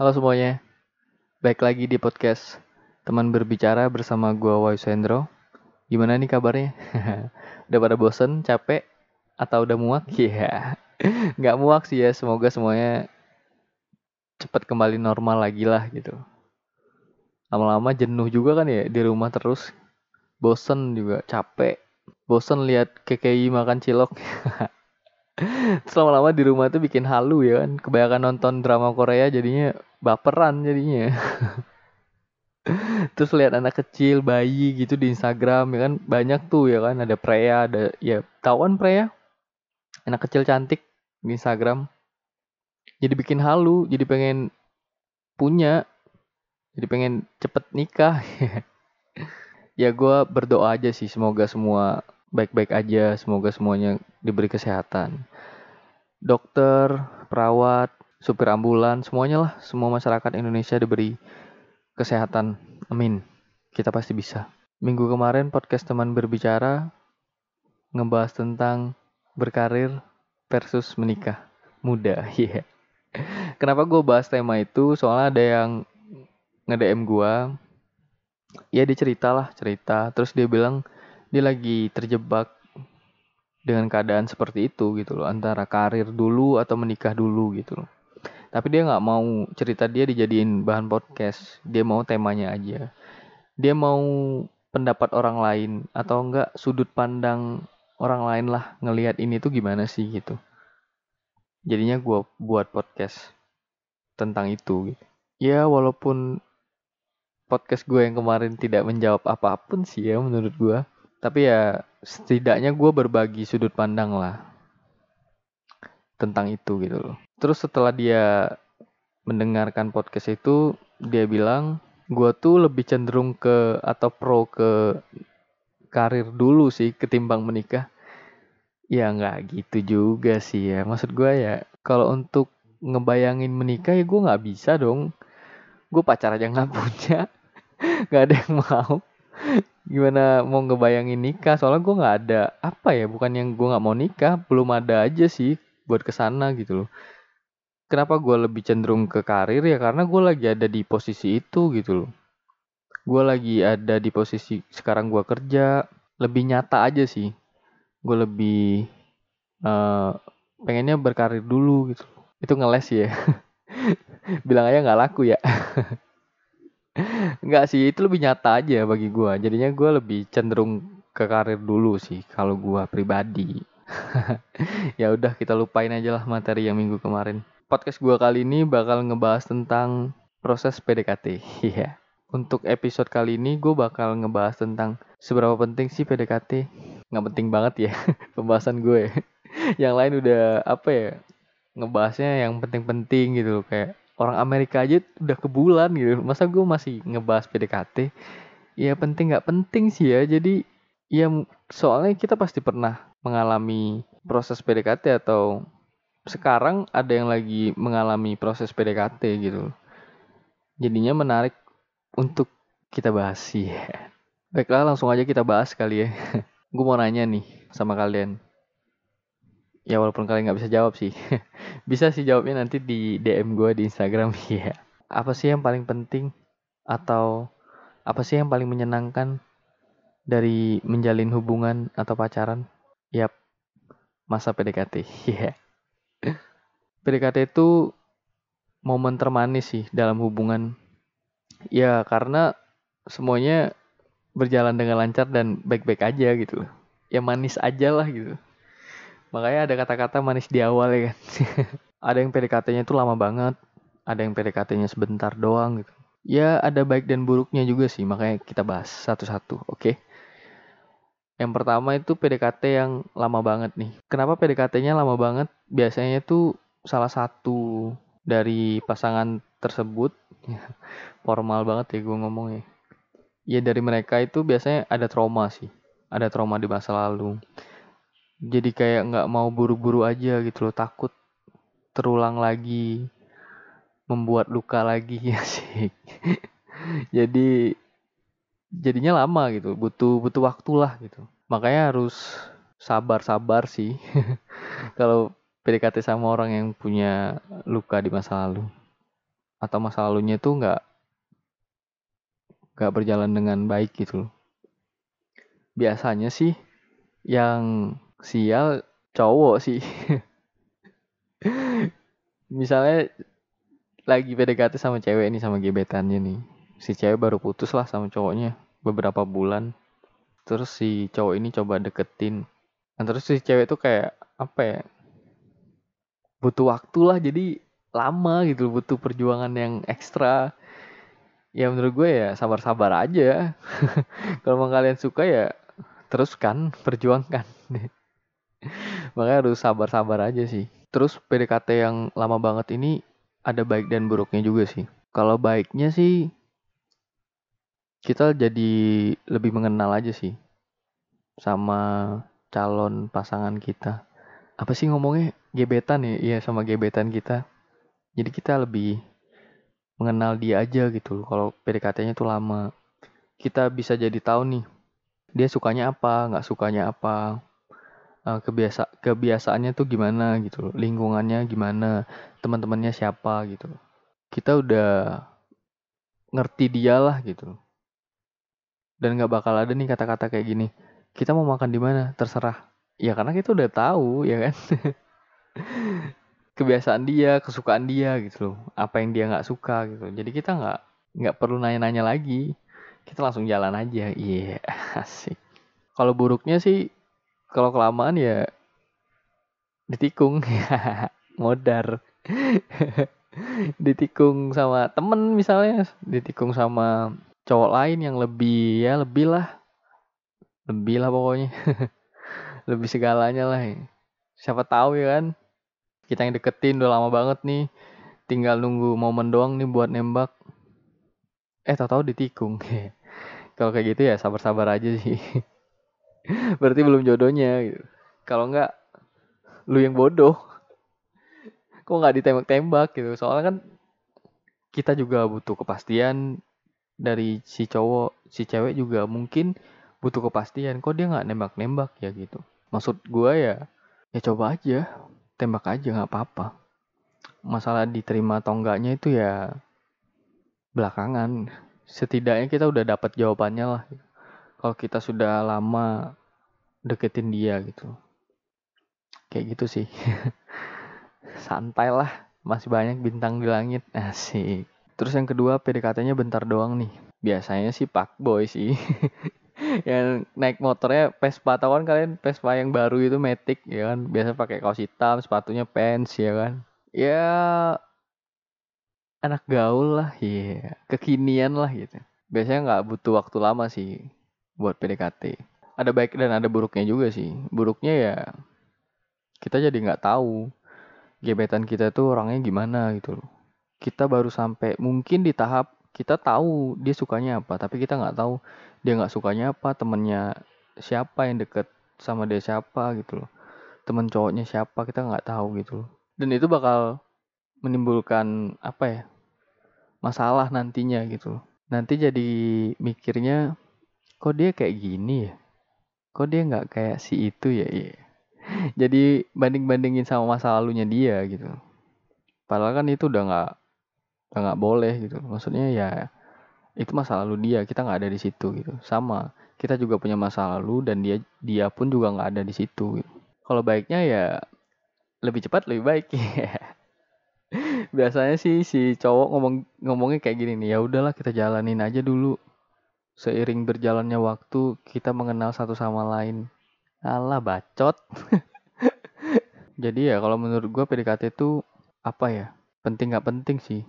Halo semuanya, baik lagi di podcast teman berbicara bersama gua Wai Sendro. Gimana nih kabarnya? udah pada bosen, capek, atau udah muak? Iya, nggak muak sih ya. Semoga semuanya cepat kembali normal lagi lah gitu. Lama-lama jenuh juga kan ya di rumah terus, bosen juga, capek, bosen lihat KKI makan cilok. Terus lama-lama di rumah tuh bikin halu ya kan. Kebanyakan nonton drama Korea jadinya baperan jadinya. Terus lihat anak kecil, bayi gitu di Instagram ya kan banyak tuh ya kan ada Freya, ada ya tawan Freya. Anak kecil cantik di Instagram. Jadi bikin halu, jadi pengen punya. Jadi pengen cepet nikah. ya gue berdoa aja sih semoga semua baik-baik aja, semoga semuanya diberi kesehatan. Dokter, perawat, supir ambulan, semuanya lah, semua masyarakat Indonesia diberi kesehatan. Amin. Kita pasti bisa. Minggu kemarin podcast teman berbicara ngebahas tentang berkarir versus menikah muda. Iya. Yeah. Kenapa gue bahas tema itu? Soalnya ada yang nge-DM gue. Ya dia cerita lah, cerita. Terus dia bilang, dia lagi terjebak dengan keadaan seperti itu gitu loh antara karir dulu atau menikah dulu gitu loh. Tapi dia nggak mau cerita dia dijadiin bahan podcast dia mau temanya aja. Dia mau pendapat orang lain atau enggak sudut pandang orang lain lah ngelihat ini tuh gimana sih gitu. Jadinya gue buat podcast tentang itu gitu. Ya walaupun podcast gue yang kemarin tidak menjawab apa pun sih ya menurut gue tapi ya setidaknya gue berbagi sudut pandang lah tentang itu gitu loh. Terus setelah dia mendengarkan podcast itu, dia bilang gue tuh lebih cenderung ke atau pro ke karir dulu sih ketimbang menikah. Ya nggak gitu juga sih ya. Maksud gue ya kalau untuk ngebayangin menikah ya gue nggak bisa dong. Gue pacar aja nggak punya, nggak ada yang mau gimana mau ngebayangin nikah? Soalnya gue nggak ada apa ya bukan yang gue nggak mau nikah belum ada aja sih buat ke sana gitu loh. Kenapa gue lebih cenderung ke karir ya? Karena gue lagi ada di posisi itu gitu loh. Gue lagi ada di posisi sekarang gue kerja lebih nyata aja sih. Gue lebih uh, pengennya berkarir dulu gitu itu ngeles ya. Bilang aja nggak laku ya Enggak sih, itu lebih nyata aja bagi gue. Jadinya gue lebih cenderung ke karir dulu sih kalau gue pribadi. ya udah kita lupain aja lah materi yang minggu kemarin. Podcast gue kali ini bakal ngebahas tentang proses PDKT. Iya. Untuk episode kali ini gue bakal ngebahas tentang seberapa penting sih PDKT. Nggak penting banget ya pembahasan gue. yang lain udah apa ya ngebahasnya yang penting-penting gitu loh kayak orang Amerika aja udah ke bulan gitu. Masa gue masih ngebahas PDKT ya penting nggak penting sih ya. Jadi ya soalnya kita pasti pernah mengalami proses PDKT atau sekarang ada yang lagi mengalami proses PDKT gitu. Jadinya menarik untuk kita bahas sih. Baiklah langsung aja kita bahas kali ya. Gue mau nanya nih sama kalian ya walaupun kalian nggak bisa jawab sih. Bisa sih jawabnya nanti di DM gue di Instagram ya apa sih yang paling penting atau apa sih yang paling menyenangkan dari menjalin hubungan atau pacaran? Yap masa PDKT ya PDKT itu momen termanis sih dalam hubungan. Ya karena semuanya berjalan dengan lancar dan baik-baik aja gitu ya manis aja lah gitu Makanya ada kata-kata manis di awal ya kan. ada yang PDKT-nya itu lama banget, ada yang PDKT-nya sebentar doang gitu. Ya ada baik dan buruknya juga sih, makanya kita bahas satu-satu, oke? Okay? Yang pertama itu PDKT yang lama banget nih. Kenapa PDKT-nya lama banget? Biasanya itu salah satu dari pasangan tersebut, formal banget ya gue ngomongnya. Ya dari mereka itu biasanya ada trauma sih, ada trauma di masa lalu jadi kayak nggak mau buru-buru aja gitu loh takut terulang lagi membuat luka lagi ya sih. Jadi jadinya lama gitu butuh butuh waktu lah gitu. Makanya harus sabar-sabar sih kalau PDKT sama orang yang punya luka di masa lalu. Atau masa lalunya tuh nggak nggak berjalan dengan baik gitu loh. Biasanya sih yang sial cowok sih. Misalnya lagi PDKT sama cewek ini sama gebetannya nih. Si cewek baru putus lah sama cowoknya beberapa bulan. Terus si cowok ini coba deketin. Nah, terus si cewek tuh kayak apa ya? Butuh waktu lah jadi lama gitu butuh perjuangan yang ekstra ya menurut gue ya sabar-sabar aja kalau kalian suka ya teruskan perjuangkan makanya harus sabar-sabar aja sih. Terus PDKT yang lama banget ini ada baik dan buruknya juga sih. Kalau baiknya sih kita jadi lebih mengenal aja sih sama calon pasangan kita. Apa sih ngomongnya? Gebetan ya? Iya sama gebetan kita. Jadi kita lebih mengenal dia aja gitu kalau PDKT-nya tuh lama. Kita bisa jadi tahu nih dia sukanya apa nggak sukanya apa uh, kebiasa kebiasaannya tuh gimana gitu lingkungannya gimana teman-temannya siapa gitu kita udah ngerti dia lah gitu dan nggak bakal ada nih kata-kata kayak gini kita mau makan di mana terserah ya karena kita udah tahu ya kan kebiasaan dia, kesukaan dia gitu loh. Apa yang dia nggak suka gitu. Jadi kita nggak nggak perlu nanya-nanya lagi. Kita langsung jalan aja. Iya, yeah, asik. Kalau buruknya sih kalau kelamaan ya ditikung. Modar. ditikung sama temen misalnya, ditikung sama cowok lain yang lebih ya lebih lah. Lebih lah pokoknya. lebih segalanya lah. Siapa tahu ya kan kita yang deketin udah lama banget nih tinggal nunggu momen doang nih buat nembak eh tau ditikung kalau kayak gitu ya sabar-sabar aja sih berarti belum jodohnya gitu. Kalau enggak lu yang bodoh. Kok nggak ditembak-tembak gitu? Soalnya kan kita juga butuh kepastian dari si cowok si cewek juga mungkin butuh kepastian. Kok dia nggak nembak-nembak ya gitu? Maksud gue ya ya coba aja. Tembak aja nggak apa-apa. Masalah diterima atau enggaknya itu ya belakangan. Setidaknya kita udah dapat jawabannya lah kalau kita sudah lama deketin dia gitu. Kayak gitu sih. Santai lah masih banyak bintang di langit. Asik. Terus yang kedua PDKT-nya bentar doang nih. Biasanya sih pak boy sih. Yang naik motornya Vespa tau kan kalian Vespa yang baru itu Matic ya kan? Biasa pakai kaos hitam sepatunya pants ya kan? Ya anak gaul lah ya yeah. kekinian lah gitu. Biasanya nggak butuh waktu lama sih buat PDKT ada baik dan ada buruknya juga sih. Buruknya ya kita jadi nggak tahu gebetan kita tuh orangnya gimana gitu loh. Kita baru sampai mungkin di tahap kita tahu dia sukanya apa tapi kita nggak tahu dia nggak sukanya apa temennya siapa yang deket sama dia siapa gitu loh. Temen cowoknya siapa kita nggak tahu gitu loh. Dan itu bakal menimbulkan apa ya masalah nantinya gitu loh. Nanti jadi mikirnya kok dia kayak gini ya? Kok dia nggak kayak si itu ya iya. jadi banding bandingin sama masa lalunya dia gitu. Padahal kan itu udah nggak nggak boleh gitu. Maksudnya ya itu masa lalu dia kita nggak ada di situ gitu. Sama kita juga punya masa lalu dan dia dia pun juga nggak ada di situ gitu. kalau baiknya ya lebih cepat lebih baik. Biasanya sih si cowok ngomong ngomongnya kayak gini nih ya udahlah kita jalanin aja dulu seiring berjalannya waktu kita mengenal satu sama lain Allah bacot jadi ya kalau menurut gue PDKT itu apa ya penting nggak penting sih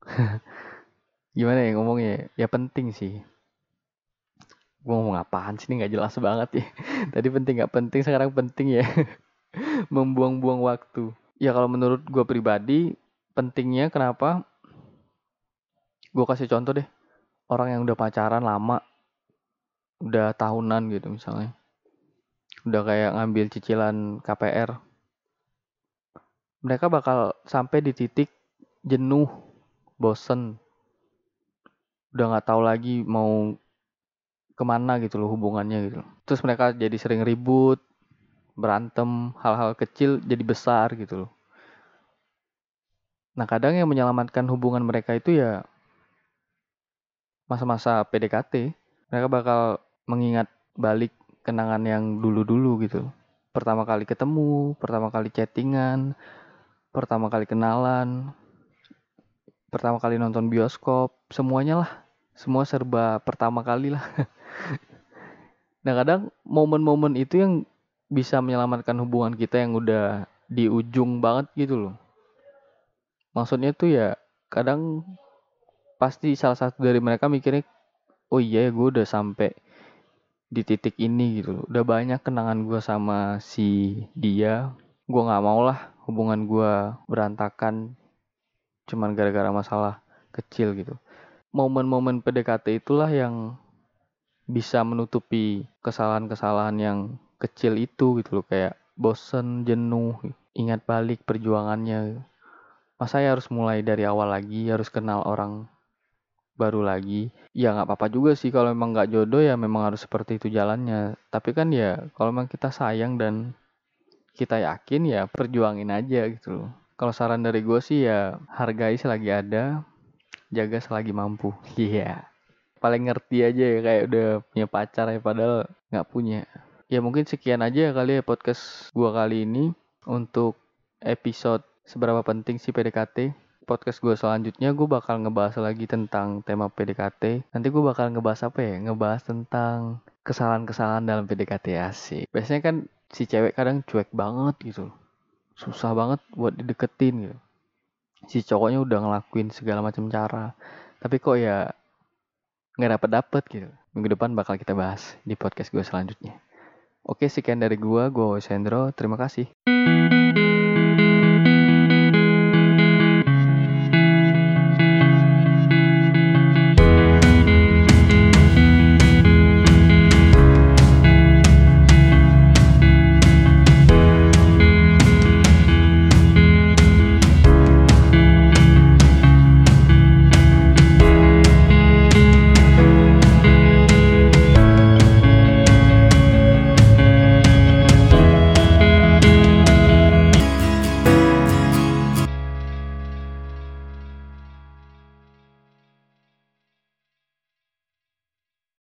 Gimana ya ngomongnya? Ya penting sih. Gue ngomong apaan sih ini nggak jelas banget ya. Tadi penting nggak penting, sekarang penting ya. Membuang-buang waktu. Ya kalau menurut gue pribadi, pentingnya kenapa? Gue kasih contoh deh. Orang yang udah pacaran lama, udah tahunan gitu misalnya. Udah kayak ngambil cicilan KPR. Mereka bakal sampai di titik jenuh bosen udah nggak tahu lagi mau ke mana gitu loh hubungannya gitu terus mereka jadi sering ribut berantem hal-hal kecil jadi besar gitu loh Nah kadang yang menyelamatkan hubungan mereka itu ya masa-masa PDKT. Mereka bakal mengingat balik kenangan yang dulu-dulu gitu. Pertama kali ketemu, pertama kali chattingan, pertama kali kenalan, pertama kali nonton bioskop, semuanya lah. Semua serba pertama kali lah. nah kadang momen-momen itu yang bisa menyelamatkan hubungan kita yang udah di ujung banget gitu loh. Maksudnya tuh ya kadang pasti salah satu dari mereka mikirnya oh iya ya gue udah sampai di titik ini gitu loh. Udah banyak kenangan gue sama si dia. Gue nggak mau lah hubungan gue berantakan cuman gara-gara masalah kecil gitu. Momen-momen PDKT itulah yang bisa menutupi kesalahan-kesalahan yang kecil itu gitu loh. Kayak bosen jenuh ingat balik perjuangannya. Masa ya harus mulai dari awal lagi harus kenal orang baru lagi. Ya nggak apa-apa juga sih kalau memang nggak jodoh ya memang harus seperti itu jalannya. Tapi kan ya kalau memang kita sayang dan kita yakin ya perjuangin aja gitu loh. Kalau saran dari gue sih ya hargai selagi ada jaga selagi mampu. Iya. Yeah. paling ngerti aja ya kayak udah punya pacar ya padahal nggak punya. Ya mungkin sekian aja ya kali ya podcast gue kali ini untuk episode seberapa penting sih PDKT podcast gue selanjutnya gue bakal ngebahas lagi tentang tema PDKT. Nanti gue bakal ngebahas apa ya? Ngebahas tentang kesalahan-kesalahan dalam PDKT asik. Biasanya kan si cewek kadang cuek banget gitu. Susah banget buat dideketin gitu. Si cowoknya udah ngelakuin segala macam cara. Tapi kok ya nggak dapet dapet gitu. Minggu depan bakal kita bahas di podcast gue selanjutnya. Oke, sekian dari gue. Gue Sendro. Terima kasih.